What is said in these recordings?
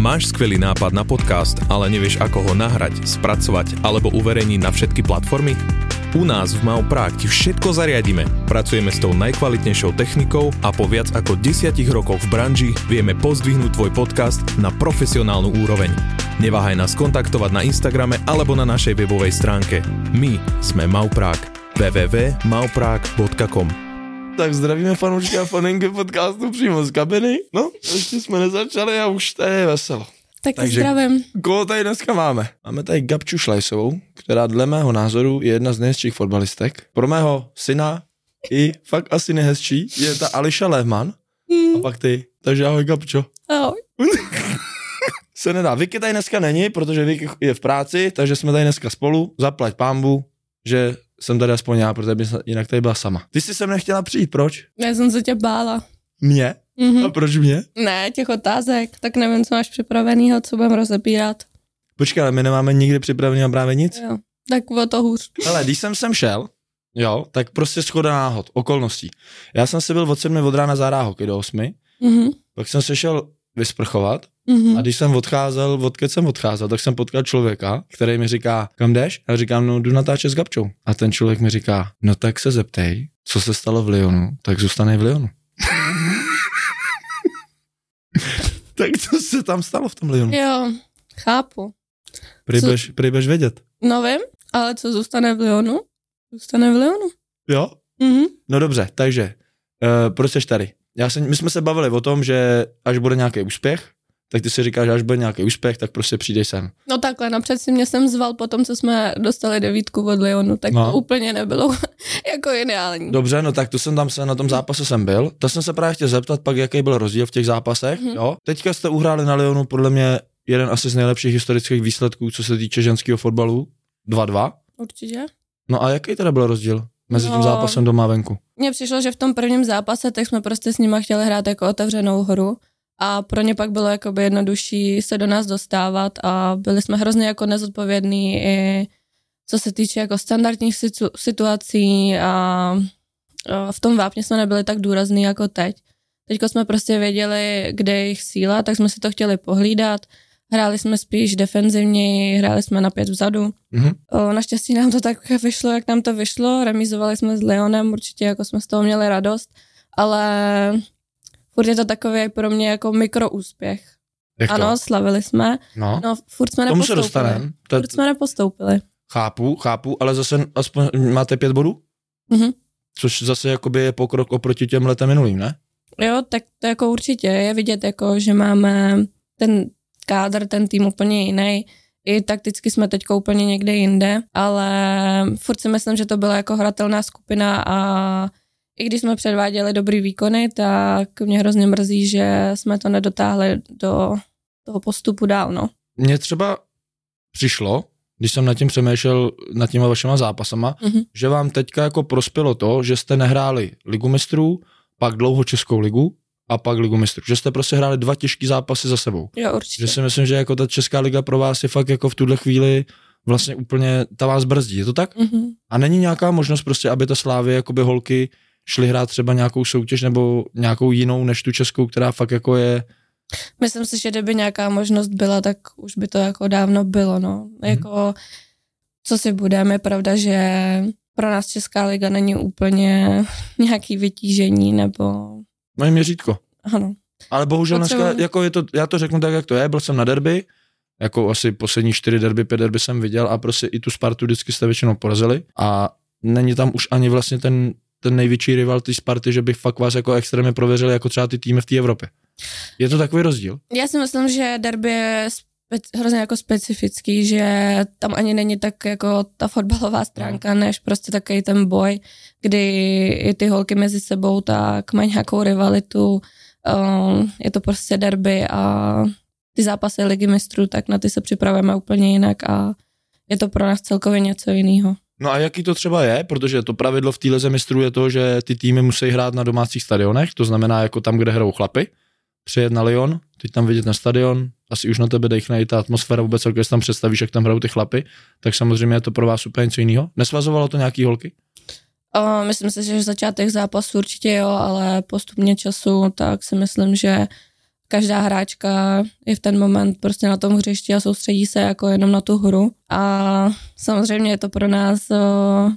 Máš skvelý nápad na podcast, ale nevieš ako ho nahrať, spracovať alebo uverejniť na všetky platformy? U nás v Mau Prague ti všetko zariadíme. Pracujeme s tou najkvalitnejšou technikou a po viac ako 10 rokoch v branži vieme pozdvihnúť tvoj podcast na profesionálnu úroveň. Neváhaj nás kontaktovať na Instagrame alebo na našej webovej stránke. My sme Mau Prague. www.mauprague.com Tak zdravíme fanoušky a faninky podcastu přímo z kabiny. No, ještě jsme nezačali a už to je veselo. Tak Takže zdravím. Koho tady dneska máme? Máme tady Gabču Šlajsovou, která dle mého názoru je jedna z nejhezčích fotbalistek. Pro mého syna i fakt asi nejhezčí je ta Ališa Lehman. Mm. A pak ty. Takže ahoj Gabčo. Ahoj. Se nedá. Vicky tady dneska není, protože Vicky je v práci, takže jsme tady dneska spolu. Zaplať pámbu, že jsem tady aspoň já, protože by jinak tady byla sama. Ty jsi sem nechtěla přijít, proč? Já jsem se tě bála. Mě? Mm-hmm. A proč mě? Ne, těch otázek, tak nevím, co máš připravenýho, co budeme rozebírat. Počkej, ale my nemáme nikdy připravený právě nic? Jo, tak o to hůř. Ale když jsem sem šel, jo, tak prostě schoda náhod, okolností. Já jsem si byl od 7 od rána za do 8, mm-hmm. pak jsem se šel vysprchovat Mm-hmm. A když jsem odcházel, odkud jsem odcházel, tak jsem potkal člověka, který mi říká, kam jdeš? A říkám, no jdu natáčet s Gabčou. A ten člověk mi říká, no tak se zeptej, co se stalo v Lyonu, tak zůstane v Lyonu. tak co se tam stalo v tom Lyonu? Jo, chápu. Prý budeš vědět. No vím, ale co zůstane v Lyonu? Zůstane v Lyonu. Jo? Mm-hmm. No dobře, takže, uh, proč jsi tady? Já jsem, my jsme se bavili o tom, že až bude nějaký úspěch, tak ty si říkáš, že až bude nějaký úspěch, tak prostě přijdeš sem. No takhle, napřed si mě jsem zval po tom, co jsme dostali devítku od Leonu, tak no. to úplně nebylo jako ideální. Dobře, no tak tu jsem tam se, na tom zápase jsem byl. To jsem se právě chtěl zeptat, pak jaký byl rozdíl v těch zápasech, mm-hmm. jo. Teďka jste uhráli na Leonu podle mě jeden asi z nejlepších historických výsledků, co se týče ženského fotbalu. 2-2. Určitě. No a jaký teda byl rozdíl? Mezi no, tím zápasem doma a venku. Mně přišlo, že v tom prvním zápase tak jsme prostě s nima chtěli hrát jako otevřenou hru a pro ně pak bylo jakoby jednodušší se do nás dostávat a byli jsme hrozně jako nezodpovědní i co se týče jako standardních situ- situací a, a v tom vápně jsme nebyli tak důrazní jako teď. Teďko jsme prostě věděli, kde je jejich síla, tak jsme si to chtěli pohlídat. Hráli jsme spíš defenzivně, hráli jsme na pět vzadu. Mm-hmm. O, naštěstí nám to tak vyšlo, jak nám to vyšlo. Remizovali jsme s Leonem, určitě jako jsme z toho měli radost, ale furt je to takový pro mě jako mikroúspěch. Jak ano, to? slavili jsme. No, no furt jsme Tomu nepostoupili. Se To... Furt jsme nepostoupili. Chápu, chápu, ale zase aspoň máte pět bodů? Mhm. Což zase jakoby je pokrok oproti těm letem minulým, ne? Jo, tak to jako určitě je vidět, jako, že máme ten kádr, ten tým úplně jiný. I takticky jsme teď úplně někde jinde, ale furt si myslím, že to byla jako hratelná skupina a i když jsme předváděli dobrý výkony, tak mě hrozně mrzí, že jsme to nedotáhli do toho postupu dál, no. Mně třeba přišlo, když jsem nad tím přemýšlel, nad těma vašima zápasama, mm-hmm. že vám teďka jako prospělo to, že jste nehráli ligu mistrů, pak dlouho Českou ligu a pak ligu mistrů. Že jste prostě hráli dva těžký zápasy za sebou. Jo, určitě. Že si myslím, že jako ta Česká liga pro vás je fakt jako v tuhle chvíli vlastně úplně, ta vás brzdí, je to tak? Mm-hmm. A není nějaká možnost prostě, aby ta Slávy, jakoby holky šli hrát třeba nějakou soutěž nebo nějakou jinou než tu českou, která fakt jako je Myslím si, že kdyby nějaká možnost byla, tak už by to jako dávno bylo, no. Hmm. Jako, co si budeme, je pravda, že pro nás Česká liga není úplně nějaký vytížení, nebo... Mají měřítko. Ano. Ale bohužel Potřebuji... dneska, jako je to, já to řeknu tak, jak to je, byl jsem na derby, jako asi poslední čtyři derby, pět derby jsem viděl a prostě i tu Spartu vždycky jste většinou porazili a není tam už ani vlastně ten ten největší rival té Sparty, že bych fakt vás jako extrémně prověřil jako třeba ty týmy v té Evropě. Je to takový rozdíl? Já si myslím, že derby hrozně jako specifický, že tam ani není tak jako ta fotbalová stránka, no. než prostě takový ten boj, kdy i ty holky mezi sebou tak mají nějakou rivalitu, um, je to prostě derby a ty zápasy ligy mistrů, tak na ty se připravujeme úplně jinak a je to pro nás celkově něco jiného. No a jaký to třeba je, protože to pravidlo v té lize mistrů je to, že ty týmy musí hrát na domácích stadionech, to znamená jako tam, kde hrajou chlapy, přijet na Lyon, teď tam vidět na stadion, asi už na tebe dechne i ta atmosféra vůbec, když tam představíš, jak tam hrajou ty chlapy, tak samozřejmě je to pro vás úplně něco jiného. Nesvazovalo to nějaký holky? O, myslím si, že začátek zápasu určitě jo, ale postupně času, tak si myslím, že každá hráčka je v ten moment prostě na tom hřišti a soustředí se jako jenom na tu hru. A samozřejmě je to pro nás o,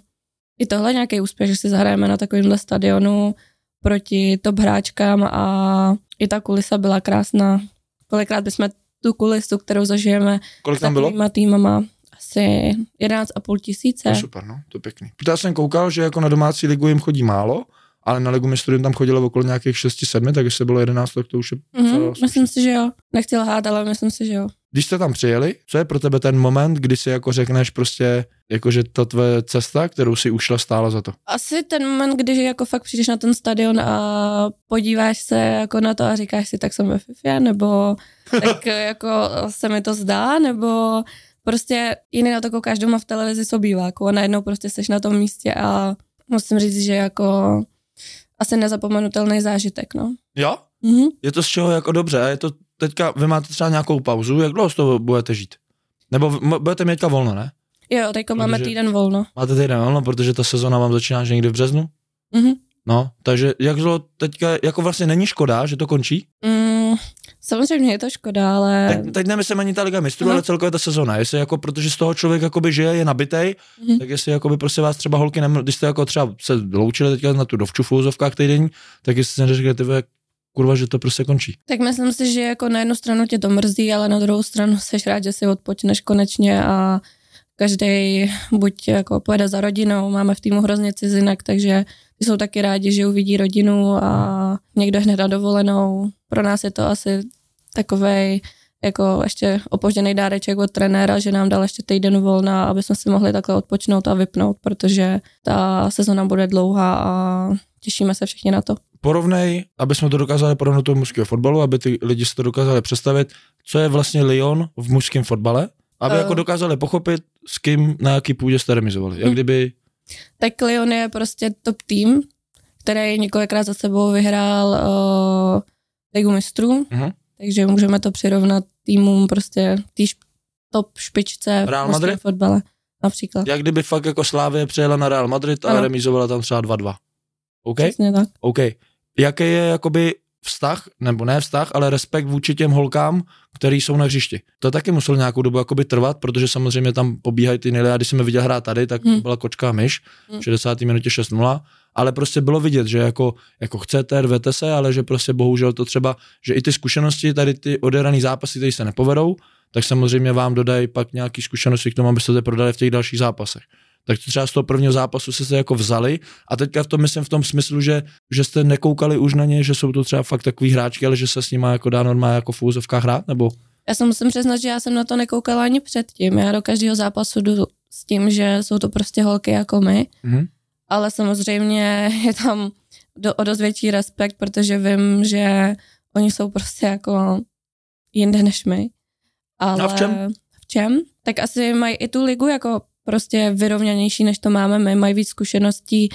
i tohle nějaký úspěch, že si zahrajeme na takovémhle stadionu proti top hráčkám a i ta kulisa byla krásná. Kolikrát bychom tu kulisu, kterou zažijeme Kolik tam bylo? týmama, asi 11,5 tisíce. To je super, no, to je pěkný. Protože já jsem koukal, že jako na domácí ligu jim chodí málo, ale na ligu mistrů tam chodilo okolo nějakých 6-7, tak jestli bylo 11, tak to už je mm-hmm, Myslím si, že jo. Nechci lhát, ale myslím si, že jo. Když jste tam přijeli, co je pro tebe ten moment, kdy si jako řekneš prostě, jako že ta tvoje cesta, kterou si ušla, stála za to? Asi ten moment, když jako fakt přijdeš na ten stadion a podíváš se jako na to a říkáš si, tak jsem ve FIFA, nebo tak jako se mi to zdá, nebo prostě jiný na to koukáš doma v televizi s obýváku a najednou prostě seš na tom místě a musím říct, že jako asi nezapomenutelný zážitek, no. Jo? Mm-hmm. Je to z čeho jako dobře, je to teďka, vy máte třeba nějakou pauzu, jak dlouho z toho budete žít? Nebo budete mít teďka volno, ne? Jo, teďka máme týden volno. Máte týden volno, protože ta sezona vám začíná někdy v březnu? Mm-hmm. No, takže jak dlouho teďka, jako vlastně není škoda, že to končí? Mm, samozřejmě je to škoda, ale... Teď, teď nemyslím ani ta Liga mistrů, ale celkově ta sezona. Jestli jako, protože z toho člověk jakoby žije, je nabitej, mm-hmm. tak jestli jakoby prostě vás třeba holky, nem, když jste jako třeba se loučili teďka na tu dovču v úzovkách týden, tak jestli se neřekli, kurva, že to prostě končí. Tak myslím si, že jako na jednu stranu tě to mrzí, ale na druhou stranu seš rád, že si odpočneš konečně a každý buď jako pojede za rodinou, máme v týmu hrozně cizinek, takže ty jsou taky rádi, že uvidí rodinu a někdo hned na dovolenou. Pro nás je to asi takovej jako ještě opožděný dáreček od trenéra, že nám dal ještě týden volna, aby jsme si mohli takhle odpočnout a vypnout, protože ta sezona bude dlouhá a těšíme se všichni na to. Porovnej, aby jsme to dokázali porovnat tomu mužského fotbalu, aby ty lidi si to dokázali představit, co je vlastně Lyon v mužském fotbale, aby uh. jako dokázali pochopit, s kým na jaký půdě jste remizovali. Jak hm. kdyby... Tak Lyon je prostě top tým, který několikrát za sebou vyhrál uh, Ligu mistrů, uh-huh. takže můžeme to přirovnat týmům prostě tý top špičce Real Madrid? fotbale například. Jak kdyby fakt jako Slávě přijela na Real Madrid a ano. remizovala tam třeba 2-2. OK? Přesně tak. OK. Jaký je jakoby vztah, nebo ne vztah, ale respekt vůči těm holkám, který jsou na hřišti. To taky muselo nějakou dobu jakoby trvat, protože samozřejmě tam pobíhají ty nejlepší. Když jsem viděl hrát tady, tak hmm. byla kočka a myš, hmm. 60. minutě 6-0, ale prostě bylo vidět, že jako, jako chcete, rvete se, ale že prostě bohužel to třeba, že i ty zkušenosti, tady ty odehrané zápasy, které se nepovedou, tak samozřejmě vám dodají pak nějaký zkušenosti k tomu, abyste to prodali v těch dalších zápasech tak to třeba z toho prvního zápasu se se jako vzali a teďka v tom myslím v tom smyslu, že, že jste nekoukali už na ně, že jsou to třeba fakt takový hráčky, ale že se s nimi jako dá normálně jako v úzovkách hrát, nebo? Já se musím přiznat, že já jsem na to nekoukala ani předtím. Já do každého zápasu jdu s tím, že jsou to prostě holky jako my, mm-hmm. ale samozřejmě je tam do, o dost větší respekt, protože vím, že oni jsou prostě jako jinde než my. Ale a v čem? V čem? Tak asi mají i tu ligu jako prostě vyrovnanější, než to máme my, mají víc zkušeností.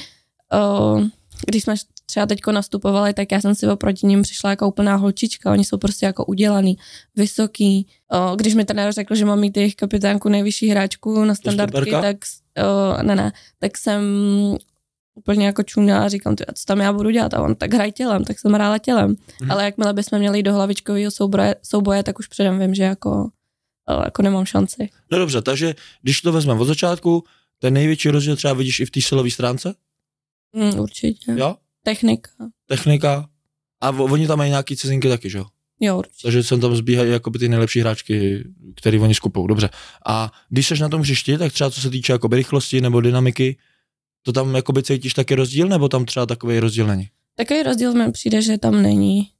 Když jsme třeba teďko nastupovali, tak já jsem si oproti ním přišla jako úplná holčička, oni jsou prostě jako udělaný, vysoký. Když mi trenér řekl, že mám mít jejich kapitánku nejvyšší hráčku na standardky, tak, ne, ne, tak jsem úplně jako čuměla a říkám, co tam já budu dělat? A on tak hraj tělem, tak jsem hrála tělem. Hmm. Ale jakmile bychom měli do hlavičkového souboje, souboje, tak už předem vím, že jako jako nemám šanci. No dobře, takže když to vezmeme od začátku, ten největší rozdíl třeba vidíš i v té silové stránce? Mm, určitě. Jo? Technika. Technika. A oni tam mají nějaký cizinky taky, že jo? Jo, určitě. Takže sem tam zbíhají jako ty nejlepší hráčky, které oni skupou. Dobře. A když seš na tom hřišti, tak třeba co se týče jakoby rychlosti nebo dynamiky, to tam jakoby cítíš taky rozdíl, nebo tam třeba takový rozdíl není? Takový rozdíl mi přijde, že tam není.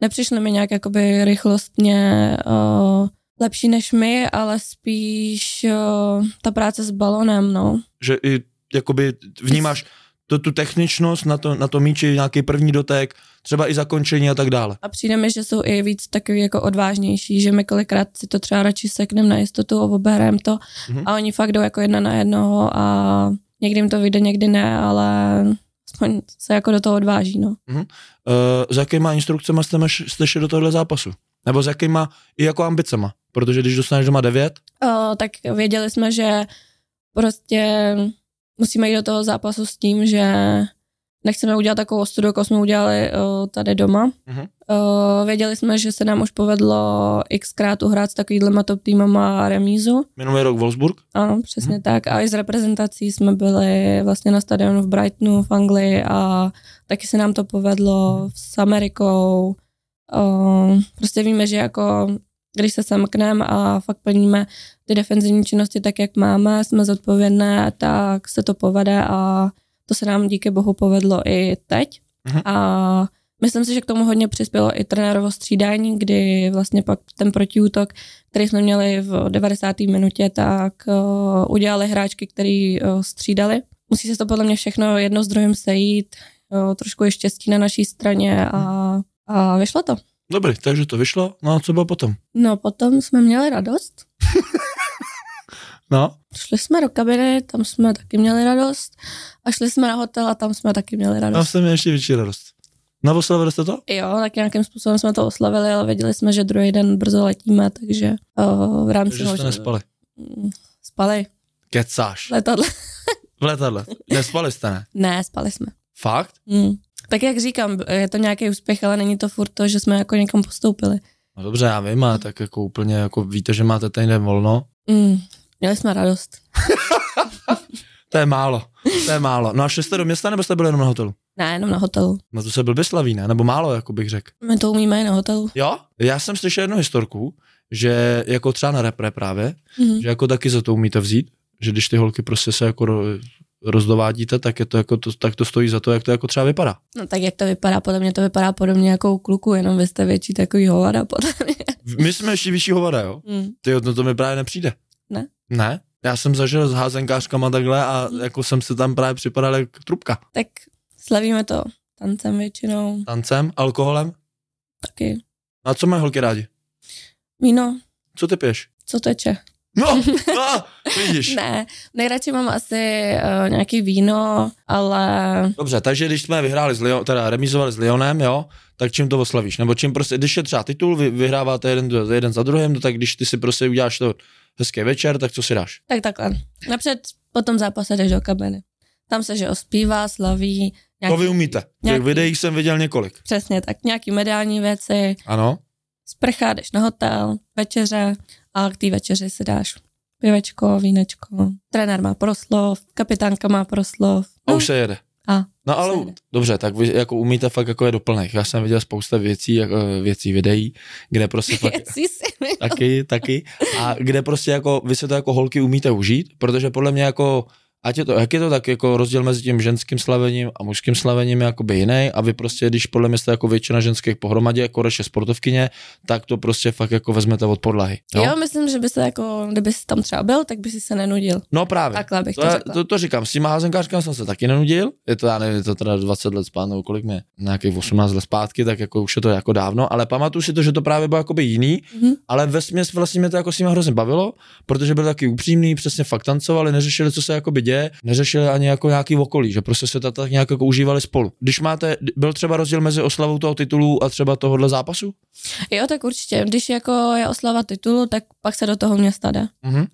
Nepřišlo mi nějak jakoby rychlostně uh, lepší než my, ale spíš uh, ta práce s balonem, no. Že i jakoby vnímáš to, tu techničnost na to, na to míči, nějaký první dotek, třeba i zakončení a tak dále. A přijde mi, že jsou i víc takový jako odvážnější, že my kolikrát si to třeba radši sekneme na jistotu, obereme to mm-hmm. a oni fakt jdou jako jedna na jednoho a někdy jim to vyjde, někdy ne, ale aspoň se jako do toho odváží, no. Mm-hmm. Uh, s jakýma instrukcemi jste, jste šli do tohle zápasu? Nebo s jakýma i jako ambicema? Protože když dostaneš doma devět? Uh, tak věděli jsme, že prostě musíme jít do toho zápasu s tím, že nechceme udělat takovou ostudu, jako jsme udělali uh, tady doma. Uh-huh. Uh, věděli jsme, že se nám už povedlo xkrát uhrát s takovýhlema top týmama remízu. Minulý rok Wolfsburg? Ano, přesně uh-huh. tak. A i z reprezentací jsme byli vlastně na stadionu v Brightonu v Anglii a taky se nám to povedlo uh-huh. s Amerikou. Uh, prostě víme, že jako když se semkneme a fakt plníme ty defenzivní činnosti tak, jak máme, jsme zodpovědné, tak se to povede a to se nám díky bohu povedlo i teď. Uh-huh. A myslím si, že k tomu hodně přispělo i trenérovo střídání, kdy vlastně pak ten protiútok, který jsme měli v 90. minutě, tak uh, udělali hráčky, který uh, střídali. Musí se to podle mě všechno jedno s druhým sejít, uh, trošku je štěstí na naší straně a, a vyšlo to. Dobrý, takže to vyšlo. No a co bylo potom? No potom jsme měli radost. no. Šli jsme do kabiny, tam jsme taky měli radost. A šli jsme na hotel a tam jsme taky měli radost. Tam jsme měli ještě větší radost. No oslavili jste to? Jo, tak nějakým způsobem jsme to oslavili, ale věděli jsme, že druhý den brzo letíme, takže uh, v rámci... Takže jste nespali? Mm, spali. Kecáš. V letadle. v letadle. Nespali jste, ne? Ne, spali jsme. Fakt? Mm. Tak jak říkám, je to nějaký úspěch, ale není to furt to, že jsme jako někam postoupili. No dobře, já vím, a tak jako úplně jako víte, že máte ten den volno. Mm, měli jsme radost. to je málo, to je málo. No a šli jste do města, nebo jste byli jenom na hotelu? Ne, jenom na hotelu. No to se byl slaví, ne? Nebo málo, jako bych řekl. My to umíme i na hotelu. Jo? Já jsem slyšel jednu historku, že jako třeba na repre právě, mm-hmm. že jako taky za to umíte vzít, že když ty holky prostě se jako rozdovádíte, tak, je to jako to, tak to stojí za to, jak to jako třeba vypadá. No tak jak to vypadá, podle mě to vypadá podobně jako u kluku, jenom vy jste větší takový hovada, podle mě. My jsme ještě vyšší hovada, jo? Mm. Ty, no to mi právě nepřijde. Ne? Ne? Já jsem zažil s házenkářkama takhle a mm. jako jsem se tam právě připadal jak trubka. Tak slavíme to tancem většinou. Tancem? Alkoholem? Taky. A co mají holky rádi? Víno. Co ty piješ? Co teče? No, no vidíš. ne, nejradši mám asi uh, nějaký víno, ale... Dobře, takže když jsme vyhráli s Lyon, teda remizovali s Lyonem, jo, tak čím to oslavíš? Nebo čím prostě, když je třeba titul, vy vyhráváte jeden, jeden za druhým, no tak když ty si prostě uděláš to hezký večer, tak co si dáš? Tak takhle. Napřed po tom zápase jdeš do kabiny. Tam se, že ospívá, slaví. Nějaký, to vy umíte. Nějaký, Těch videích jsem viděl několik. Přesně tak. Nějaký mediální věci. Ano. Sprcha, jdeš na hotel, večeře a k té večeři si dáš pivečko, vínečko. Trenér má proslov, kapitánka má proslov. A už se jede. A no ale jede. dobře, tak vy jako umíte fakt jako je doplněk. Já jsem viděl spousta věcí, jako, věcí, videí, kde prostě fakt, věcí taky, taky, a kde prostě jako vy se to jako holky umíte užít, protože podle mě jako ať je to, jak je to tak jako rozdíl mezi tím ženským slavením a mužským slavením je jakoby jiný a vy prostě, když podle mě jste jako většina ženských pohromadě, jako reše sportovkyně, tak to prostě fakt jako vezmete od podlahy. Jo, jo myslím, že by se jako, kdyby jsi tam třeba byl, tak by si se nenudil. No právě. Takhle bych to, to, řekla. to, to, říkám, s tím házenkářkem jsem se taky nenudil, je to, já nevím, je to teda 20 let zpátky, nebo kolik mě, nějakých 18 let zpátky, tak jako už je to jako dávno, ale pamatuju si to, že to právě bylo jakoby jiný, mm-hmm. ale ve směs vlastně mě to jako s hrozně bavilo, protože byl taky upřímný, přesně fakt tancovali, neřešili, co se jakoby děje, neřešili ani jako nějaký okolí, že prostě se tak nějak jako užívali spolu. Když máte, byl třeba rozdíl mezi oslavou toho titulu a třeba tohohle zápasu? Jo, tak určitě. Když jako je oslava titulu, tak pak se do toho města jde. Mm-hmm.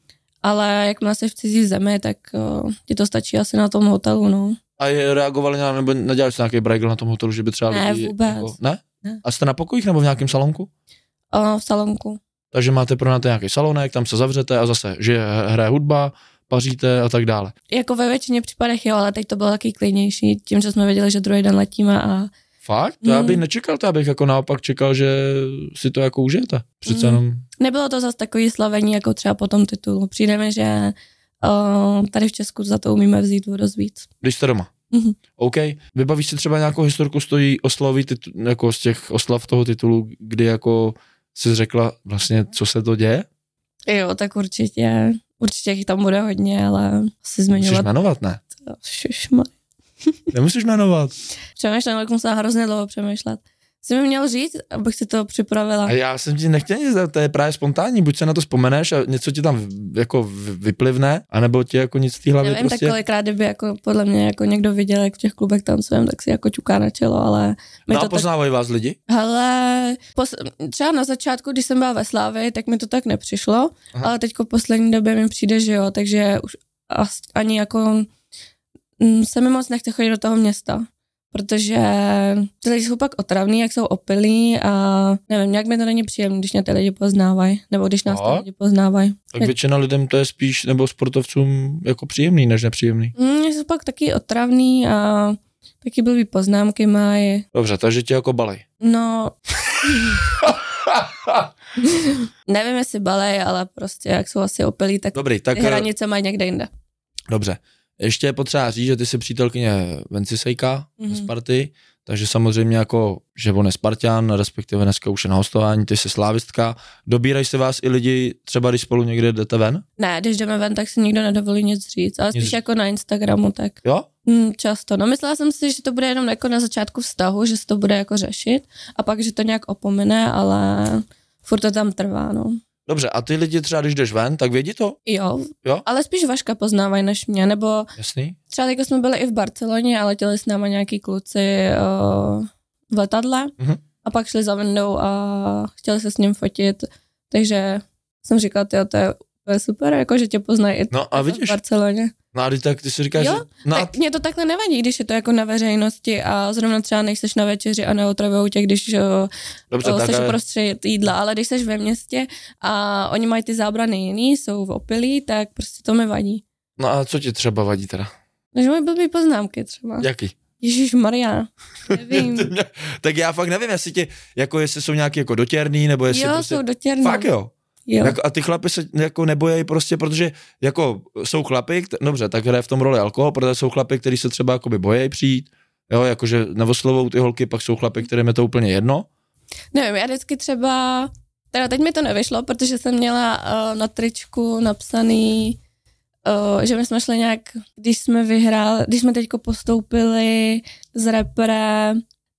Ale jak jsi v cizí zemi, tak uh, ti to stačí asi na tom hotelu, no. A je reagovali na, nebo nedělali jste nějaký brajgl na tom hotelu, že by třeba ne, lidi, vůbec. Jako, ne? ne? A jste na pokojích nebo v nějakém salonku? Uh, v salonku. Takže máte pro nějaký salonek, tam se zavřete a zase, že hraje hudba, paříte a tak dále. Jako ve většině případech jo, ale teď to bylo taky klidnější, tím, že jsme věděli, že druhý den letíme a Fakt? To hmm. já bych nečekal, to já bych jako naopak čekal, že si to jako užijete. Přece hmm. jenom... Nebylo to zase takový slavení, jako třeba po tom titulu. Přijde mi, že uh, tady v Česku za to umíme vzít o dost víc. Když jste doma. Mm-hmm. OK. Vybavíš si třeba nějakou historku stojí oslavy titul, jako z těch oslav toho titulu, kdy jako jsi řekla vlastně, co se to děje? Jo, tak určitě. Určitě jich tam bude hodně, ale si zmiňovat... Musíš jmenovat, ne? Šušmaj. Nemusíš jmenovat. Přemýšlím, jak musela hrozně dlouho přemýšlet. Jsi mi měl říct, abych si to připravila. A já jsem ti nechtěl nic, to je právě spontánní, buď se na to vzpomeneš a něco ti tam jako vyplivne, anebo ti jako nic z té hlavy Nevím, prostě... tak kolikrát, kdyby jako podle mě jako někdo viděl, jak v těch klubech tancujem, tak si jako čuká na čelo, ale... No to a poznávají tak... vás lidi? Ale pos... třeba na začátku, když jsem byla ve Slávě, tak mi to tak nepřišlo, Aha. ale teďko poslední době mi přijde, že jo, takže už ani jako se mi moc nechce chodit do toho města protože ty lidi jsou pak otravní, jak jsou opilí a nevím, nějak mi to není příjemné, když mě ty lidi poznávají, nebo když nás no. ty lidi poznávají. Tak většina lidem to je spíš, nebo sportovcům jako příjemný, než nepříjemný. Mm, jsou pak taky otravní a taky blbý poznámky mají. Dobře, takže tě jako balej. No, nevím, jestli balej, ale prostě jak jsou asi opilí, tak, Dobrý, tak ty hranice mají někde jinde. Dobře. Ještě je potřeba říct, že ty jsi přítelkyně Vencysejka mm-hmm. z Sparty, takže samozřejmě jako, že on je Spartan, respektive dneska už je na hostování, ty jsi slávistka. Dobírají se vás i lidi, třeba když spolu někde jdete ven? Ne, když jdeme ven, tak si nikdo nedovolí nic říct, ale spíš nic... jako na Instagramu, tak. Jo? Mm, často. No myslela jsem si, že to bude jenom jako na začátku vztahu, že se to bude jako řešit a pak, že to nějak opomene, ale furt to tam trvá, no. Dobře, a ty lidi třeba, když jdeš ven, tak vědí to? Jo, jo? ale spíš Vaška poznávají než mě, nebo Jasný. třeba jako jsme byli i v Barceloně a letěli s náma nějaký kluci uh, v letadle mm-hmm. a pak šli za Vendou a chtěli se s ním fotit, takže jsem říkala, tyjo, to je to je super, jako že tě poznají i no a vidíš, v Barceloně. No a tak ty si říkáš, jo? že... No tak mě to takhle nevadí, když je to jako na veřejnosti a zrovna třeba nejseš na večeři a neotravujou tě, když Dobře, o, jsi ale... prostřed jídla, ale když jsi ve městě a oni mají ty zábrany jiný, jsou v opilí, tak prostě to mi vadí. No a co ti třeba vadí teda? No, že mají blbý poznámky třeba. Jaký? Ježíš Maria, nevím. tak já fakt nevím, jestli tě, jako jestli jsou nějaký jako dotěrný, nebo jestli jo, prostě... jsou dotěrný. Fakt jo? Jo. Jako, a ty chlapy se jako nebojí prostě, protože jako jsou chlapy, dobře, tak hraje v tom roli alkohol, protože jsou chlapy, kteří se třeba jakoby bojí přijít, jo, jakože nevoslovou ty holky, pak jsou chlapy, kterým je to úplně jedno. Nevím, já vždycky třeba, teda teď mi to nevyšlo, protože jsem měla uh, na tričku napsaný, uh, že my jsme šli nějak, když jsme vyhráli, když jsme teďko postoupili z repre,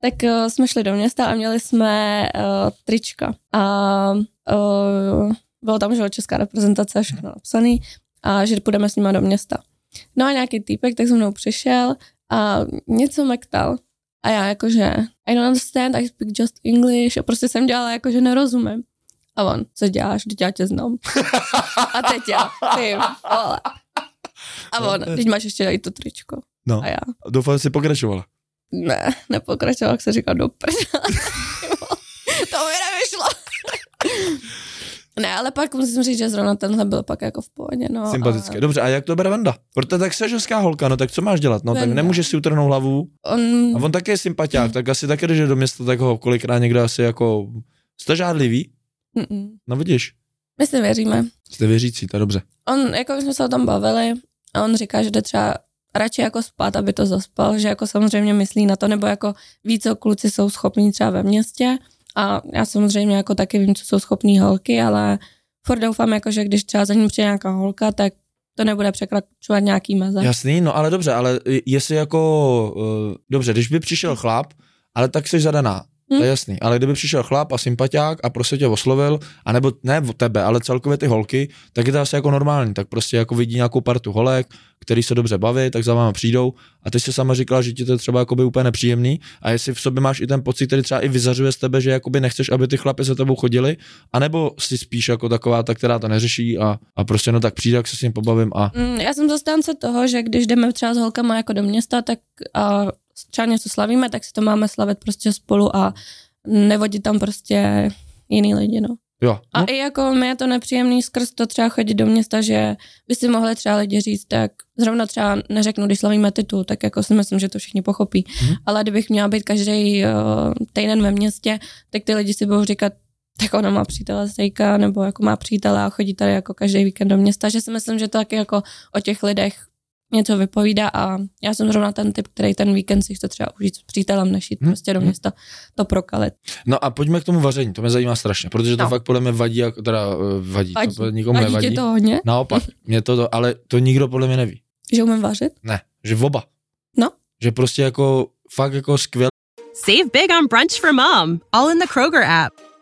tak uh, jsme šli do města a měli jsme uh, trička. A uh, bylo tam, že česká reprezentace, všechno napsaný a že půjdeme s nima do města. No a nějaký týpek tak se mnou přišel a něco mektal. A já jakože, I don't understand, I speak just English a prostě jsem dělala jako, že nerozumím. A on, co děláš, teď já tě znám. a teď já, ty vole. A on, teď máš ještě i to tričko. No. A já. Doufám, že jsi pokračovala. Ne, nepokračovala, jak se říká do to mi nevyšlo. Ne, ale pak musím říct, že zrovna tenhle byl pak jako v pohodě, no. Sympatické. A... Dobře, a jak to bere Venda? Protože tak jsi ženská holka, no tak co máš dělat? No Venda. tak nemůžeš si utrhnout hlavu. On... A on taky je sympatiák, tak asi taky, když do města, tak ho kolikrát někdo asi jako... Jste žádlivý? Mm-mm. No vidíš. My si věříme. Jste věřící, to je dobře. On, jako jsme se o tom bavili, a on říká, že jde třeba radši jako spát, aby to zaspal, že jako samozřejmě myslí na to, nebo jako ví, co kluci jsou schopní třeba ve městě, a já samozřejmě jako taky vím, co jsou schopní holky, ale furt doufám, jako, že když třeba za ním přijde nějaká holka, tak to nebude překračovat nějaký meze. Jasný, no ale dobře, ale jestli jako, uh, dobře, když by přišel chlap, ale tak jsi zadaná, Hmm. To je jasný, ale kdyby přišel chlap a sympatiák a prostě tě oslovil, anebo ne o tebe, ale celkově ty holky, tak je to asi jako normální, tak prostě jako vidí nějakou partu holek, který se dobře baví, tak za váma přijdou. A ty si sama říkala, že ti to je třeba jako by úplně nepříjemný. A jestli v sobě máš i ten pocit, který třeba i vyzařuje z tebe, že jakoby nechceš, aby ty chlapy za tebou chodili, anebo si spíš jako taková ta, která to neřeší a, a prostě no tak přijde, jak se s ním pobavím a... Mm, já jsem zastánce toho, že když jdeme třeba s holkama jako do města, tak a třeba něco slavíme, tak si to máme slavit prostě spolu a nevodit tam prostě jiný lidi, no. Jo. No. A i jako mi je to nepříjemný skrz to třeba chodit do města, že by si mohli třeba lidi říct, tak zrovna třeba neřeknu, když slavíme titul, tak jako si myslím, že to všichni pochopí. Mm-hmm. Ale kdybych měla být každý uh, týden ve městě, tak ty lidi si budou říkat, tak ona má přítele stejka, nebo jako má přítele a chodí tady jako každý víkend do města, že si myslím, že to taky jako o těch lidech něco vypovídá a já jsem zrovna ten typ, který ten víkend si chce třeba užít s přítelem, než jít hmm. prostě do města to prokalit. No a pojďme k tomu vaření, to mě zajímá strašně, protože to no. fakt podle mě vadí, teda uh, vadí, vadí. to nikomu vadí nevadí. to hodně? Naopak, mě to, ale to nikdo podle mě neví. Že umím vařit? Ne, že v oba. No. Že prostě jako fakt jako skvěl. Save big on brunch for mom, all in the Kroger app.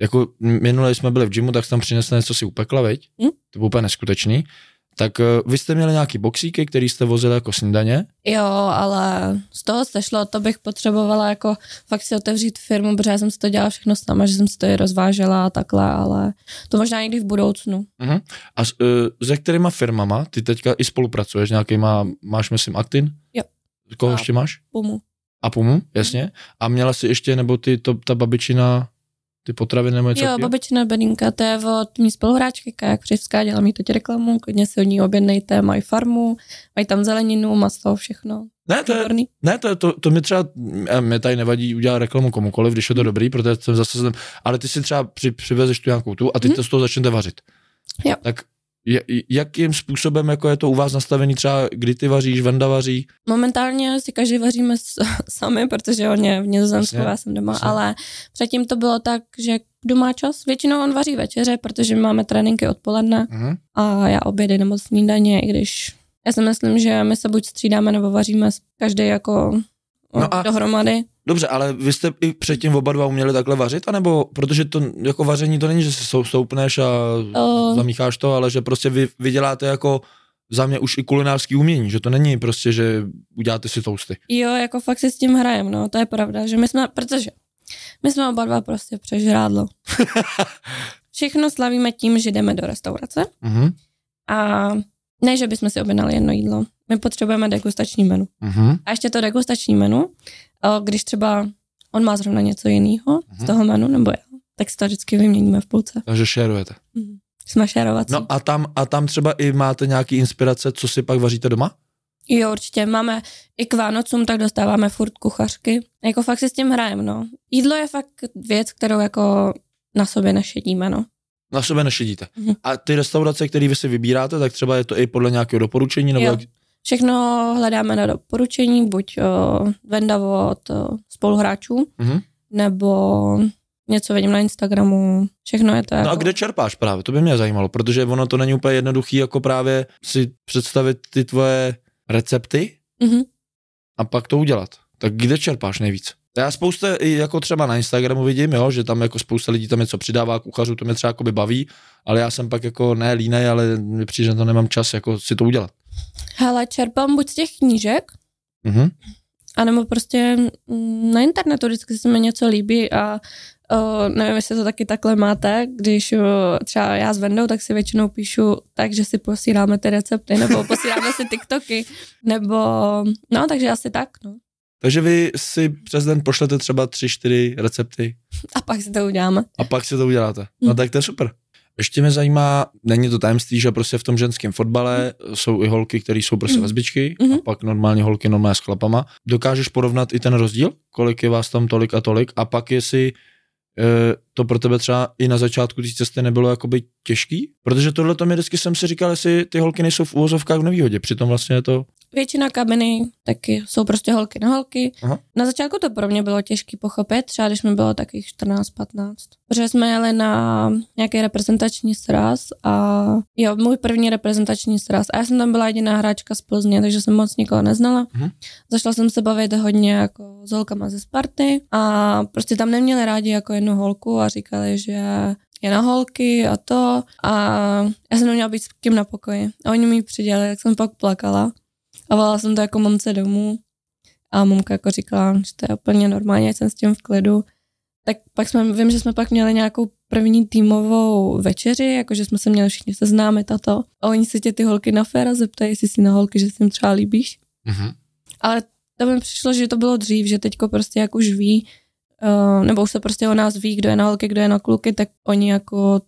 jako minule jsme byli v gymu, tak jsem tam přinesl něco si upekla, veď? Hm? To bylo úplně neskutečný. Tak uh, vy jste měli nějaký boxíky, který jste vozili jako snídaně? Jo, ale z toho se šlo, to bych potřebovala jako fakt si otevřít firmu, protože já jsem si to dělala všechno sama, že jsem si to i rozvážela a takhle, ale to možná někdy v budoucnu. Uh-huh. A s, uh, se kterýma firmama ty teďka i spolupracuješ? Nějakýma, máš myslím Actin? Jo. Koho A- ještě máš? Pumu. A Pumu, jasně. A měla jsi ještě, nebo ty, to, ta babičina, ty potraviny nebo něco? Jo, babičina Beninka, to je od mý spoluhráčky Kajak Přivská, dělá mi teď reklamu, klidně si od ní objednejte, mají farmu, mají tam zeleninu, maso, všechno. ne, to je, ne, to, to, to mi třeba, eh, mě tady nevadí udělat reklamu komukoliv, když je to dobrý, protože jsem zase, ale ty si třeba při, přivezeš tu nějakou tu a ty Mhm. to z toho začnete vařit. Jo. Tak jakým způsobem jako je to u vás nastavený třeba, kdy ty vaříš, Venda vaří? Momentálně si každý vaříme sami, protože on je v Nizozemsku, já jsem doma, jasně. ale předtím to bylo tak, že kdo má čas, většinou on vaří večeře, protože my máme tréninky odpoledne Mhm. a já obědy nebo snídaně, i když já si myslím, že my se buď střídáme nebo vaříme každý jako No a... dohromady. Dobře, ale vy jste i předtím oba dva uměli takhle vařit, anebo protože to jako vaření to není, že si sou- stoupneš a O. zamícháš to, ale že prostě vy, vy děláte jako za mě už i kulinářský umění, že to není prostě, že uděláte si tousty. Jo, jako fakt si s tím hrajem, no, to je pravda, že my jsme, protože my jsme oba dva prostě přežrádlo. Všechno slavíme tím, že jdeme do restaurace Mhm. a ne, že bychom si objednali jedno jídlo. My potřebujeme degustační menu. Mhm. A ještě to degustační menu, když třeba on má zrovna něco jiného z toho menu, nebo já, tak si to vždycky vyměníme v půlce. Takže šerujete. Jsme šerovací. No a tam, a tam třeba i máte nějaký inspirace, co si pak vaříte doma? Jo, určitě. Máme i k Vánocům, tak dostáváme furt kuchařky. Jako fakt si s tím hrajem, no. Jídlo je fakt věc, kterou jako na sobě nešedíme, no. Na sebe nešedíte. Mhm. A ty restaurace, které vy si vybíráte, tak třeba je to i podle nějakého doporučení, nebo Jo. jak... Všechno hledáme na doporučení, buď o, Venda od o, spoluhráčů, Mhm. nebo něco vidím na Instagramu. Všechno je to jako... No a kde čerpáš právě? To by mě zajímalo, protože ono to není úplně jednoduchý, jako právě si představit ty tvoje recepty Mhm. a pak to udělat. Tak kde čerpáš nejvíc? Já spousta, i jako třeba na Instagramu vidím, jo, že tam jako spousta lidí tam něco přidává kuchařů, to mě třeba jakoby baví, ale já jsem pak jako ne línej, ale mi přijde, že to nemám čas jako si to udělat. Hele, čerpám buď z těch knížek, Mhm. anebo prostě na internetu vždycky se mi něco líbí a o, nevím, jestli to taky takhle máte, když o, třeba já s Vendou, tak si většinou píšu tak, že si posíláme ty recepty, nebo posíláme si TikToky, nebo no, takže asi tak, no. Takže vy si přes den pošlete třeba tři, čtyři recepty A pak si to uděláme. a pak si to uděláte. No Hmm. tak to je super. Ještě mě zajímá, není to tajemství, že prostě v tom ženském fotbale jsou i holky, které jsou prostě Mhm. lesbičky Mhm. a pak normálně holky normálně s chlapama. Dokážeš porovnat i ten rozdíl? Kolik je vás tam tolik a tolik? A pak jestli e, to pro tebe třeba i na začátku té cesty nebylo jakoby těžký? Protože tohle to mi vždycky jsem si říkal, jestli ty holky nejsou v úvozovkách v nevýhodě. Přitom vlastně je to... Většina kabiny taky jsou prostě holky na holky. Aha. Na začátku to pro mě bylo těžké pochopit, třeba když mi bylo takových 14-15. Protože jsme jeli na nějaký reprezentační sraz a jo, můj první reprezentační sraz. A já jsem tam byla jediná hráčka z Plzně, takže jsem moc nikoho neznala. Mhm. Zašla jsem se bavit hodně jako s holkama ze Sparty a prostě tam neměli rádi jako jednu holku a říkali, že je na holky a to a já jsem neměla být s kým na pokoji. A oni mi přidělali, tak jsem pak plakala. A volala jsem to jako mamce domů a mamka jako říkala, že to je úplně normálně, jsem s tím v klidu. Tak pak jsme, vím, že jsme pak měli nějakou první týmovou večeři, jakože jsme se měli všichni seznámit a to. A oni se tě ty holky na féra zeptají, jestli si na holky, že si jim třeba líbíš. Mhm. Ale to mi přišlo, že to bylo dřív, že teďko prostě jak už ví, uh, nebo už se prostě o nás ví, kdo je na holky, kdo je na kluky, tak oni jako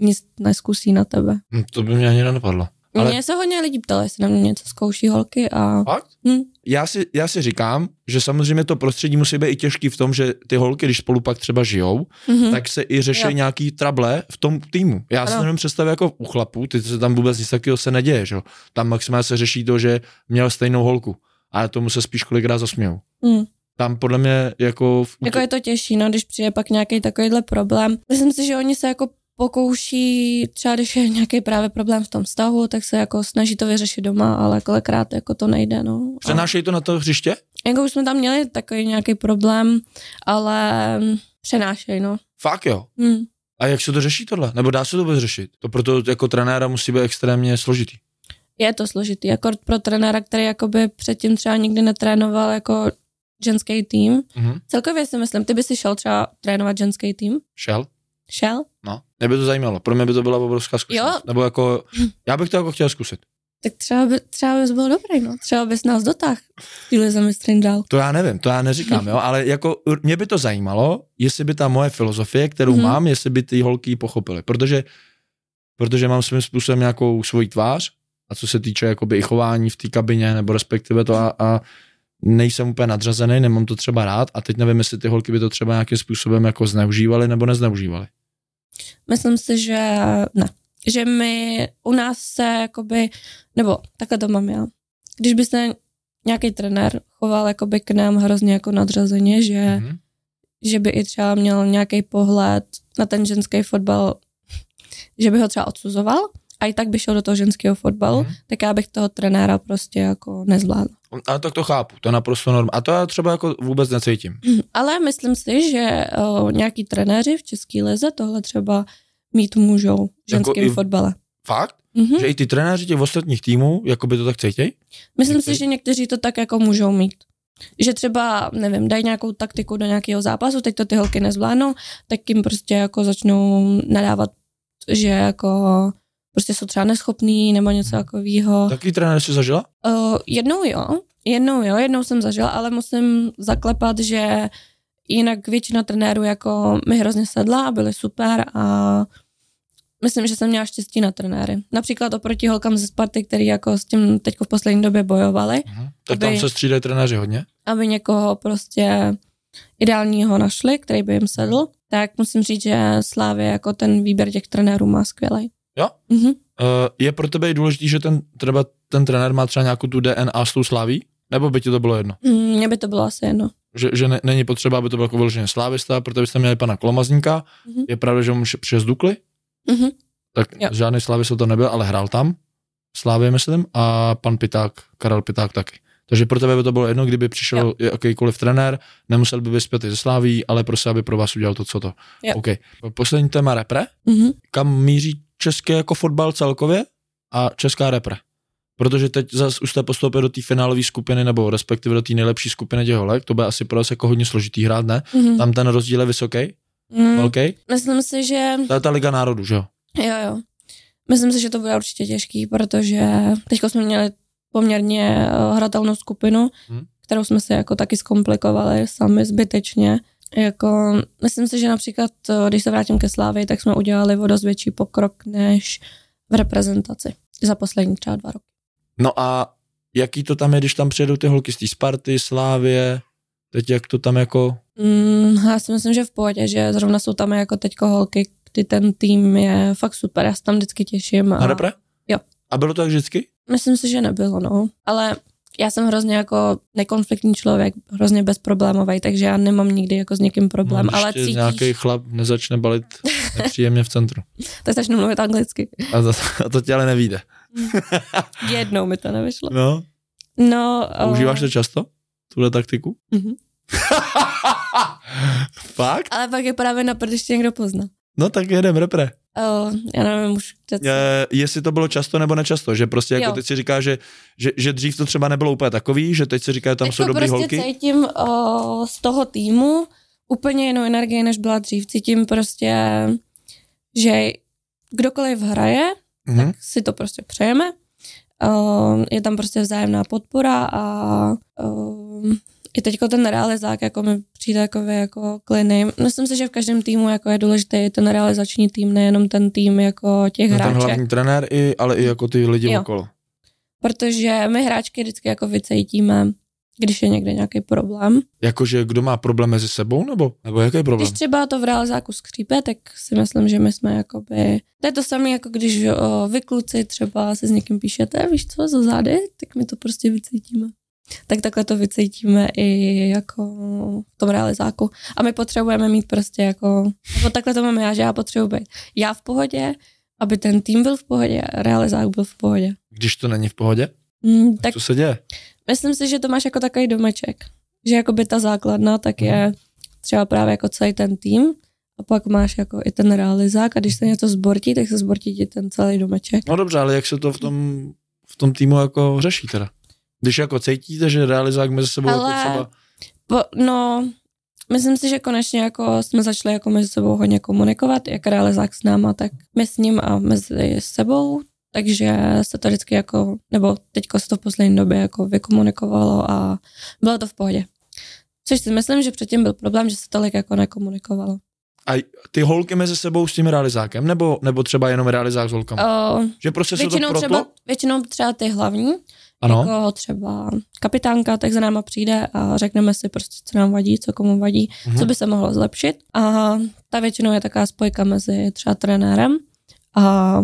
nic neskusí na tebe. Hm, To by mě ani nenapadlo. Ale... Mě se hodně lidí ptalo, jestli na mě něco zkouší holky a... Fakt? Hm. Já, si, já si říkám, že samozřejmě to prostředí musí být i těžký v tom, že ty holky, když spolu pak třeba žijou, mm-hmm. tak se i řeší jo. nějaký trable v tom týmu. Já ano. si nevím představit jako u chlapů, ty se tam vůbec nic takového se neděje, že? Tam maximálně se řeší to, že měl stejnou holku. Ale tomu se spíš kolikrát zasmějou. Mm tam podle mě jako... V... Jako je to těžší, no, když přijde pak nějaký takovýhle problém. Myslím si, že oni se jako pokouší, třeba když je nějaký právě problém v tom vztahu, tak se jako snaží to vyřešit doma, ale kolikrát jako to nejde, no. Přenášejí to na to hřiště? Jako už jsme tam měli takový nějaký problém, ale přenášej, no. Fakt jo? Hmm. A jak se to řeší tohle? Nebo dá se to vůbec řešit? To proto jako trenéra musí být extrémně složitý. Je to složitý, jako pro trenéra, který jakoby předtím třeba nikdy netrénoval jako ženský tým. Mm-hmm. Celkově si myslím, ty by si šel třeba trénovat ženský tým? Šel. Šel? No, mě by to zajímalo. Pro mě by to byla obrovská zkušenost. Jo? Nebo jako, já bych to jako chtěl zkusit. Tak třeba, by, třeba bys byl dobrý, no. Třeba bys nás dotáhl v za mistrin dál. To já nevím, to já neříkám, jo, ale jako mě by to zajímalo, jestli by ta moje filozofie, kterou mm-hmm. mám, jestli by ty holky pochopily, protože, protože mám svým způsobem nějakou svoji tvář a co se týče jakoby i chování v té kabině, nebo respektive to a, a nejsem úplně nadřazený, nemám to třeba rád a teď nevím, jestli ty holky by to třeba nějakým způsobem jako zneužívaly nebo nezneužívaly. Myslím si, že ne. Že my u nás se jakoby, nebo takhle to mám já. Když by se nějaký trenér choval jakoby k nám hrozně jako nadřazeně, že, mm-hmm. že by i třeba měl nějaký pohled na ten ženský fotbal, že by ho třeba odsuzoval, a i tak by šel do toho ženského fotbalu, mm. tak já bych toho trenéra prostě jako nezvládl. Ale tak to chápu, to je naprosto normální. A to já třeba jako vůbec necítím. Ale myslím si, že o, nějaký trenéři v České lize tohle třeba mít můžou v ženském jako fotbale. Fakt? Mm-hmm. Že i ty trenéři těch ostatních týmů, jako by to tak cítějí? Myslím Někteří? si, že někteří to tak jako můžou mít. Že třeba, nevím, dají nějakou taktiku do nějakého zápasu, teď to ty holky nezvládnou, tak jim prostě jako začnou nadávat, že jako prostě jsou třeba neschopný nebo něco hmm. takového. Taký trenér jsi zažila? Uh, jednou jo, jednou jo, jednou jsem zažila, ale musím zaklepat, že jinak většina trenérů jako mi hrozně sedla a byly super a myslím, že jsem měla štěstí na trenéry. Například oproti holkám ze Sparty, který jako s tím teď v poslední době bojovali. Uh-huh. Tak aby, tam se střídají trenéři hodně? Aby někoho prostě ideálního našli, který by jim sedl, tak musím říct, že Slávě jako ten výběr těch trenérů má skvělý. Jo? Mm-hmm. Je pro tebe důležité, že ten, třeba ten trenér má třeba nějakou tu DNA s tou sláví? Nebo by ti to bylo jedno? Mm, mně by to bylo asi jedno. Že, že ne, není potřeba, aby to bylo jako vyloženě slávista, protože byste měli pana Klomazníka. Mm-hmm. Je pravda, že mu přes Dukly? Mm-hmm. Tak jo. žádný slávista to nebyl, ale hrál tam. Slávě, myslím, a pan Piták, Karel Piták taky. Takže pro tebe by to bylo jedno, kdyby přišel jo. jakýkoliv trenér, nemusel by být ze Sláví, ale prostě, aby pro vás udělal to, co to. Jo. OK. Poslední téma repre. Mm-hmm. Kam míří český jako fotbal celkově a česká repre. Protože teď zase už jste postoupili do té finálové skupiny, nebo respektive do té nejlepší skupiny těch holek, to bude asi pro vás jako hodně složitý hrát, ne? Mm-hmm. Tam ten rozdíl je vysoký? Mm. Velký? Myslím si, že... To je ta Liga národů, že jo? Jo, jo. Myslím si, že to bude určitě těžký, protože teď jsme měli poměrně eh, hratelnou skupinu, mm. kterou jsme si jako taky zkomplikovali sami zbytečně. Jako, myslím si, že například, eh, když se vrátím ke Slávě, tak jsme udělali o dost větší pokrok než v reprezentaci za poslední třeba dva roky. No a jaký to tam je, když tam přijedou ty holky z té Sparty, Slávě, teď jak to tam jako... Mm, já si myslím, že v pohodě, že zrovna jsou tam jako teďko holky, kdy ten tým je fakt super, já se tam vždycky těším. A... Na repre? Jo. A bylo to tak vždycky? Myslím si, že nebylo, no. Ale já jsem hrozně jako nekonfliktní člověk, hrozně bezproblémový, takže já nemám nikdy jako s někým problém. No, ale cítíš... nějaký chlap nezačne balit nepříjemně v centru. tak začnu mluvit anglicky. A to, a to ti ale nevíde. Jednou mi to nevyšlo. No. No. Používáš to často? Tuhle taktiku? Mm-hmm. Fakt? Ale pak je právě na když tě někdo pozná. No tak jedem repre. Uh, já nevím už. Je, jestli to bylo často nebo nečasto, že prostě jako jo. teď si říká, že, že, že dřív to třeba nebylo úplně takový, že teď si říká, že tam teď jsou dobrý prostě holky. cítím uh, z toho týmu úplně jinou energii, než byla dřív. Cítím prostě, že kdokoliv hraje, mm-hmm. tak si to prostě přejeme. Uh, je tam prostě vzájemná podpora a uh, i teďko ten realizák jako mi přijde jako, jako kliny. Myslím si, že v každém týmu jako je důležitý ten realizační tým, nejenom ten tým jako těch no, hráček. Ten hlavní trenér, i, ale i jako ty lidi jo. okolo. Protože my hráčky vždycky jako vycejtíme, když je někde nějaký problém. Jakože kdo má problém mezi sebou, nebo, nebo jaký je problém? Když třeba to v realizáku skřípe, tak si myslím, že my jsme jakoby... To je to samé, jako když o, vy kluci třeba se s někým píšete, víš co, za zády, tak my to prostě vycítíme tak takhle to vycítíme i jako v tom realizáku. A my potřebujeme mít prostě jako, jako takhle to mám já, že já potřebuji být já v pohodě, aby ten tým byl v pohodě a realizák byl v pohodě. Když to není v pohodě? Mm, tak co se děje? Myslím si, že to máš jako takový domeček. Že jako by ta základna tak mm. je třeba právě jako celý ten tým a pak máš jako i ten realizák a když se něco zbortí, tak se zbortí ti ten celý domeček. No dobře, ale jak se to v tom, v tom týmu jako řeší teda? Když jako cítíte, že realizák mezi sebou Ale, jako třeba... Po, no, myslím si, že konečně jako jsme začali jako mezi sebou hodně komunikovat, jak realizák s náma, tak my s ním a mezi sebou, takže se to vždycky jako, nebo teďko se to v poslední době jako vykomunikovalo a bylo to v pohodě. Což si myslím, že předtím byl problém, že se tolik jako nekomunikovalo. A ty holky mezi sebou s tím realizákem, nebo, nebo třeba jenom realizák s holkama? Uh, že prostě většinou, to třeba, většinou třeba ty hlavní, ano. jako třeba kapitánka, tak za náma přijde a řekneme si prostě, co nám vadí, co komu vadí, mm-hmm. co by se mohlo zlepšit. A ta většinou je taková spojka mezi třeba trenérem a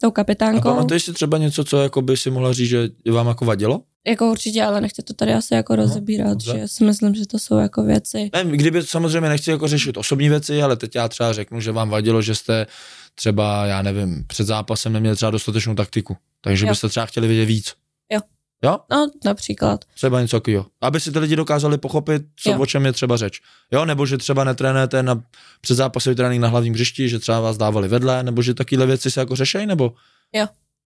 tou kapitánkou. A pamatuješ si třeba něco, co jako by si mohla říct, že vám jako vadilo? Jako určitě, ale nechci to tady asi jako no, rozebírat, dobře. že si myslím, že to jsou jako věci. Ne, kdyby samozřejmě nechci jako řešit osobní věci, ale teď já třeba řeknu, že vám vadilo, že jste třeba, já nevím, před zápasem neměli třeba dostatečnou taktiku, takže jo. byste třeba chtěli vědět víc. Jo. Jo? No, například. Třeba něco takového. Aby si ty lidi dokázali pochopit, co, o čem je třeba řeč. Jo, nebo že třeba netrénujete na předzápasový trénink na hlavním hřišti, že třeba vás dávali vedle, nebo že takovéhle věci se jako řešejí, nebo? Jo.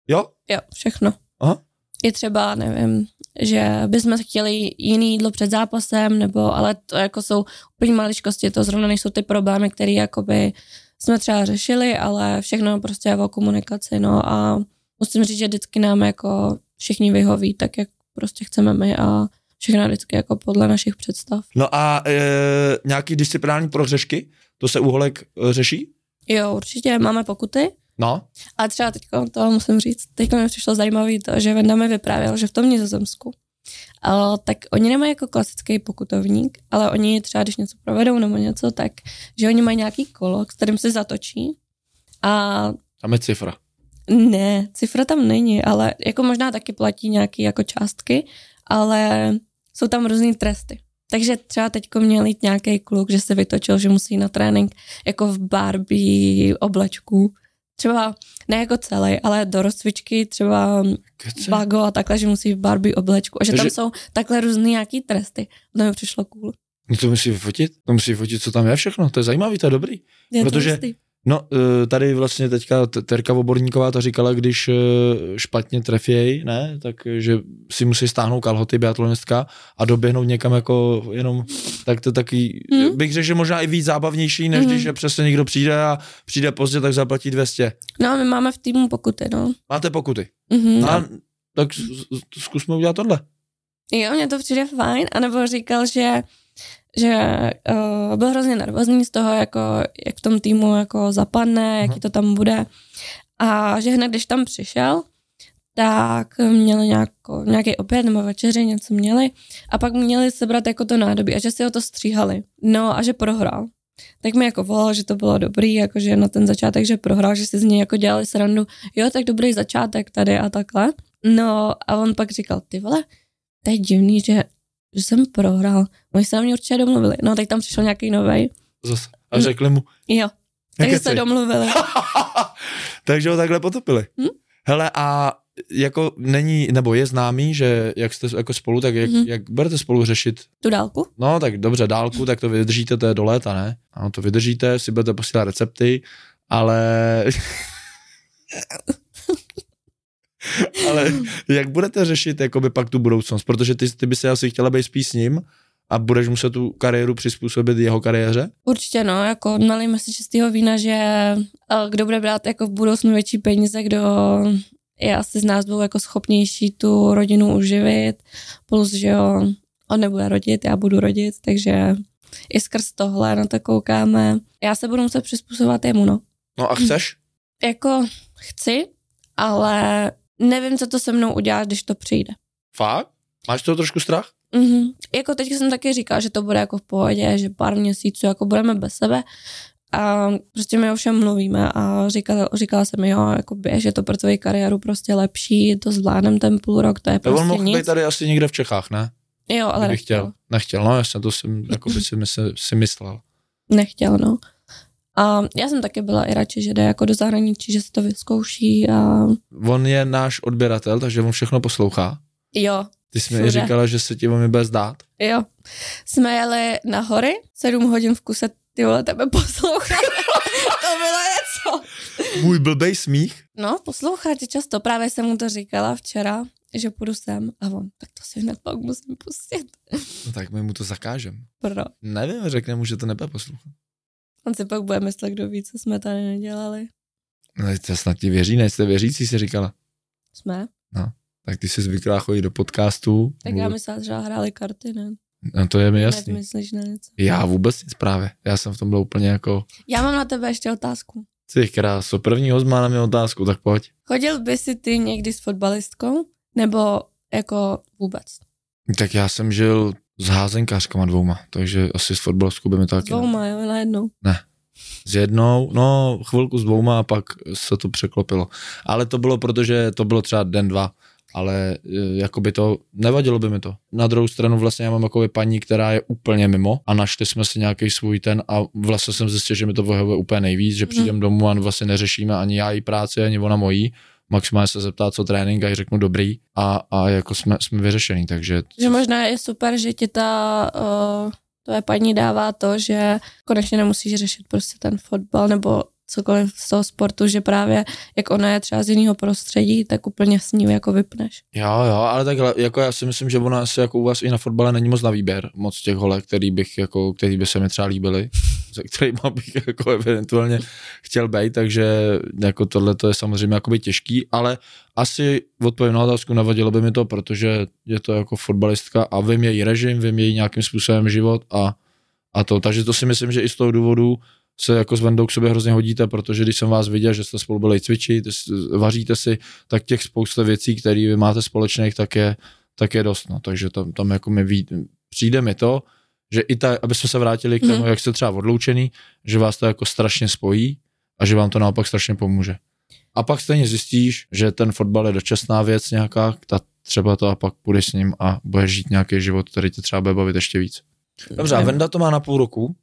Jo? Jo, všechno. Aha. Je třeba, nevím, že bychom chtěli jiný jídlo před zápasem, nebo, ale to jako jsou úplně maličkosti, to zrovna nejsou ty problémy, které jakoby jsme třeba řešili, ale všechno prostě je o komunikaci, no a musím říct, že vždycky nám jako všichni vyhoví tak, jak prostě chceme my a všechno vždycky jako podle našich představ. No a e, nějaký disciplinární prohřešky, to se u holek e, řeší? Jo, určitě, máme pokuty. No. A třeba teď to musím říct, teď mi přišlo zajímavé to, že Venda mi vyprávěl, že v tom Nizozemsku, ale, tak oni nemají jako klasický pokutovník, ale oni třeba, když něco provedou nebo něco, tak že oni mají nějaký kolo, s kterým se zatočí a... Tam je cifra. Ne, cifra tam není, ale jako možná taky platí nějaké jako částky, ale jsou tam různé tresty. Takže třeba teďko měl jít nějaký kluk, že se vytočil, že musí na trénink jako v Barbie oblečku. Třeba ne jako celý, ale do rozcvičky třeba Kece? bago a takhle, že musí v Barbie oblečku. A že Takže... tam jsou takhle různé nějaký tresty. To mi přišlo cool. No to musí vyfotit, to musí vyfotit, co tam je všechno, to je zajímavý, to je dobrý. Je Protože to No, e, tady vlastně teďka Terka Voborníková ta říkala, když e, špatně trefěj, ne, tak že si musí stáhnout kalhoty biatlonistka a doběhnout někam jako jenom, tak to taky, hmm. bych řekl, že možná i víc zábavnější, než hmm. když přesně někdo přijde a přijde pozdě, tak zaplatí 200. No my máme v týmu pokuty, no. Máte pokuty? Mm-hmm. No, tak zkusme udělat tohle. Jo, mně to přijde fajn, anebo říkal, že že uh, byl hrozně nervózní z toho, jako, jak v tom týmu jako zapadne, jaký to tam bude. A že hned, když tam přišel, tak měli nějako, nějaký oběd nebo večeři, něco měli a pak měli sebrat jako to nádobí a že si ho to stříhali. No a že prohrál. Tak mi jako volal, že to bylo dobrý, jakože na ten začátek, že prohrál, že si z něj jako dělali srandu, jo, tak dobrý začátek tady a takhle. No a on pak říkal, ty vole, to je divný, že že jsem prohrál. Oni se na mě určitě domluvili. No, teď tam přišel nějaký nový. A řekli mu? Jo. Takže se domluvili. Takže ho takhle potopili. Hm? Hele, a jako není, nebo je známý, že jak jste jako spolu, tak jak, mm-hmm. jak budete spolu řešit? Tu dálku? No, tak dobře, dálku, tak to vydržíte, to je do léta, ne? Ano, to vydržíte, si budete posílat recepty, ale Ale jak budete řešit jakoby pak tu budoucnost? Protože ty, ty by se asi chtěla být spíš s ním a budeš muset tu kariéru přizpůsobit jeho kariéře? Určitě no, jako nalíme si čistého vína, že kdo bude brát jako v budoucnu větší peníze, kdo je asi z nás byl jako schopnější tu rodinu uživit, plus, že jo, on nebude rodit, já budu rodit, takže i skrz tohle na to koukáme. Já se budu muset přizpůsobovat jemu, no. No a chceš? Jako chci, ale nevím, co to se mnou udělá, když to přijde. Fakt? Máš to trošku strach? Mm-hmm. Jako teď jsem taky říkala, že to bude jako v pohodě, že pár měsíců jako budeme bez sebe a prostě my o všem mluvíme a říkala, říkala jsem jo, jako běž, je to pro tvoji kariéru prostě lepší, to zvládnem ten půl rok, to je prostě on mohl nic. být tady asi někde v Čechách, ne? Jo, ale nechtěl. chtěl. Nechtěl, no jasně, to jsem jako by si, mysl, si myslel. Nechtěl, no. A já jsem taky byla i radši, že jde jako do zahraničí, že se to vyzkouší a On je náš odběratel, takže on všechno poslouchá. jo, Ty jsi mi říkala, že se ti mě bude zdát. jo. Jsme jeli na hory, sedm hodin v kuse, ty vole, tebe poslouchat. to bylo něco. Můj blbej smích. No, poslouchá tě často, právě jsem mu to říkala včera, že půjdu sem a on, tak to si hned pak musím pustit. No tak my mu to zakážem. Pro. Nevím, řekne mu, že to nebude poslouchat. On si pak bude myslet, kdo ví, co jsme tady nedělali. No to snad ti věří, ne? Jste věřící, si říkala. Jsme? Tak ty jsi zvyklá chodit do podcastu. Tak já myslela, že hráli karty, ne? No to je mi jasný. myslíš na něco. Já vůbec nic právě. Já jsem v tom byl úplně jako, Já mám na tebe ještě otázku. ty kráso, první má na mě otázku, tak pojď. Chodil by si ty někdy s fotbalistkou? Nebo jako vůbec? Tak já jsem žil s házenkářkama dvouma, takže asi s fotbalovskou by mi to taky. Dvouma, jo, najednou. S jednou, no chvilku s dvouma a pak se to překlopilo. Ale to bylo, protože to bylo třeba den, dva, ale e, jako by to, nevadilo by mi to. Na druhou stranu vlastně já mám jako paní, která je úplně mimo a našli jsme si nějaký svůj ten a vlastně jsem zjistil, že mi to vyhovuje úplně nejvíc, že přijdem domů a vlastně neřešíme ani já její práci, ani ona mojí. Maximálně se zeptá, co trénink a řeknu dobrý. A, a jako jsme, jsme vyřešený, takže Že možná je super, že ti ta uh, tvoje paní dává to, že konečně nemusíš řešit prostě ten fotbal nebo cokoliv z toho sportu, že právě jak ona je třeba z jiného prostředí, tak úplně s ní jako vypneš. Jo, jo, ale tak jako já si myslím, že ona asi jako u vás i na fotbale není moc na výběr, moc těch holek, který bych jako, který by se mi třeba líbily, se kterými bych jako eventuálně chtěl být, takže jako tohle to je samozřejmě jakoby těžký, ale asi odpovím na otázku, nevadilo by mi to, protože je to jako fotbalistka a vím její režim, vím její nějakým způsobem život a, a to, takže to si myslím, že i z toho důvodu se jako s Vendou k sobě hrozně hodíte, protože když jsem vás viděl, že jste spolu byli cvičit, vaříte si, tak těch spousta věcí, které vy máte společných, tak je, tak je dost. No. Takže tam, tam jako mi ví, přijde mi to, že i ta, aby jsme se vrátili k tomu, Mhm. jak jste třeba odloučený, že vás to jako strašně spojí a že vám to naopak strašně pomůže. A pak stejně zjistíš, že ten fotbal je dočasná věc nějaká, ta třeba to a pak půjdeš s ním a budeš žít nějaký život, který tě třeba bude bavit ještě víc. Dobře, a Venda to má na půl roku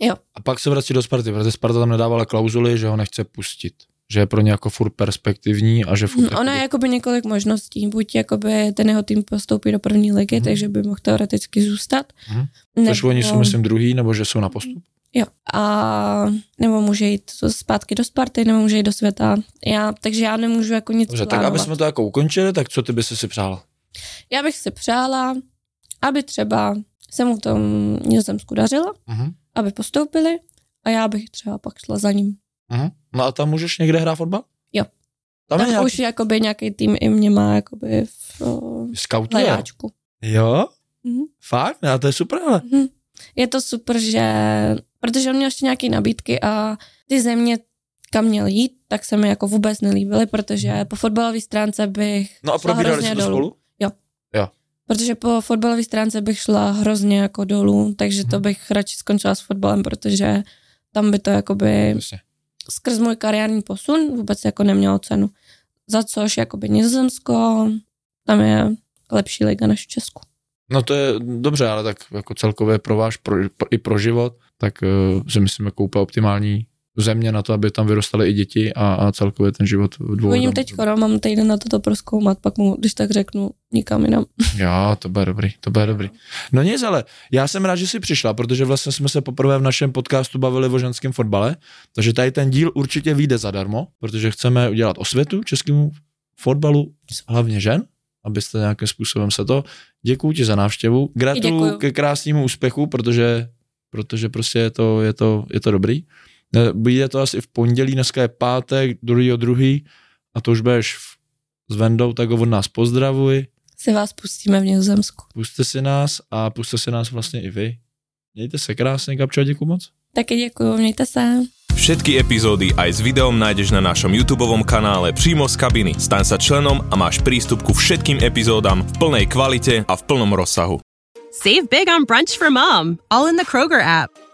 Jo. a pak se vrací do Sparty, protože Sparta tam nedávala klauzuly, že ho nechce pustit. Že je pro ně jako furt perspektivní a že furt... Hm, Ona je jakoby několik možností. Buď jakoby ten jeho tým postoupí do první ligy, Mhm. takže by mohl teoreticky zůstat. Mhm. Což oni jsou, myslím, druhý, nebo že jsou na postup. Jo. A nebo může jít zpátky do Sparty, nebo může jít do světa. Já, takže já nemůžu jako nic Dobře, tak plánovat. aby jsme to jako ukončili, tak co ty by si přála? Já bych si přála, aby třeba se mu v tom Nizozemsku dařilo, Mhm. Aby postoupili a já bych třeba pak šla za ním. Mhm. No a tam můžeš někde hrát fotbal? Jo. Tam, Tam je nějaký už jakoby nějaký tým i mě má jakoby v scoutuje. hledáčku. Jo? Mhm. Fakt? No, to je super, ale. Mhm. Je to super, že protože on měl ještě nějaké nabídky a ty země, kam měl jít, tak se mi jako vůbec nelíbily, protože po fotbalové stránce bych No a probírali jste to dolů. spolu? Protože po fotbalové stránce bych šla hrozně jako dolů, takže to Mhm. bych radši skončila s fotbalem, protože tam by to jakoby Jasně. skrz můj kariérní posun vůbec jako nemělo cenu. Za což jakoby Nizozemsko, tam je lepší liga než v Česku. No to je dobře, ale tak jako celkově pro váš, pro, pro, i pro život, tak uh, si myslím jako úplně optimální země na to, aby tam vyrostaly i děti a, a celkově ten život dvou. Uvidím teď skoro, mám týden na toto proskoumat, pak mu, když tak řeknu, nikam jinam. Jo, to bude dobrý, to bude dobrý. No nic, ale já jsem rád, že jsi přišla, protože vlastně jsme se poprvé v našem podcastu bavili o ženském fotbale, takže tady ten díl určitě vyjde zadarmo, protože chceme udělat osvětu českému fotbalu, hlavně žen, abyste nějakým způsobem se to. Děkuji ti za návštěvu, gratuluju ke krásnému úspěchu, protože, protože prostě je to, je to, je to dobrý. Ne, Bude to asi v pondělí, dneska je pátek, druhý druhý a to už budeš v- s Vendou, tak ho od nás pozdravuj. si vás pustíme v Nizozemsku. Puste si nás a puste si nás vlastně i vy. Mějte se krásně, Gabčo, děkuji moc. Taky děkuji, mějte se. Všetky epizódy aj s videom nájdeš na našom YouTube kanále přímo z kabiny. Staň sa členom a máš prístup ku všetkým epizódám v plnej kvalite a v plnom rozsahu. Save big on brunch for mom, all in the Kroger app.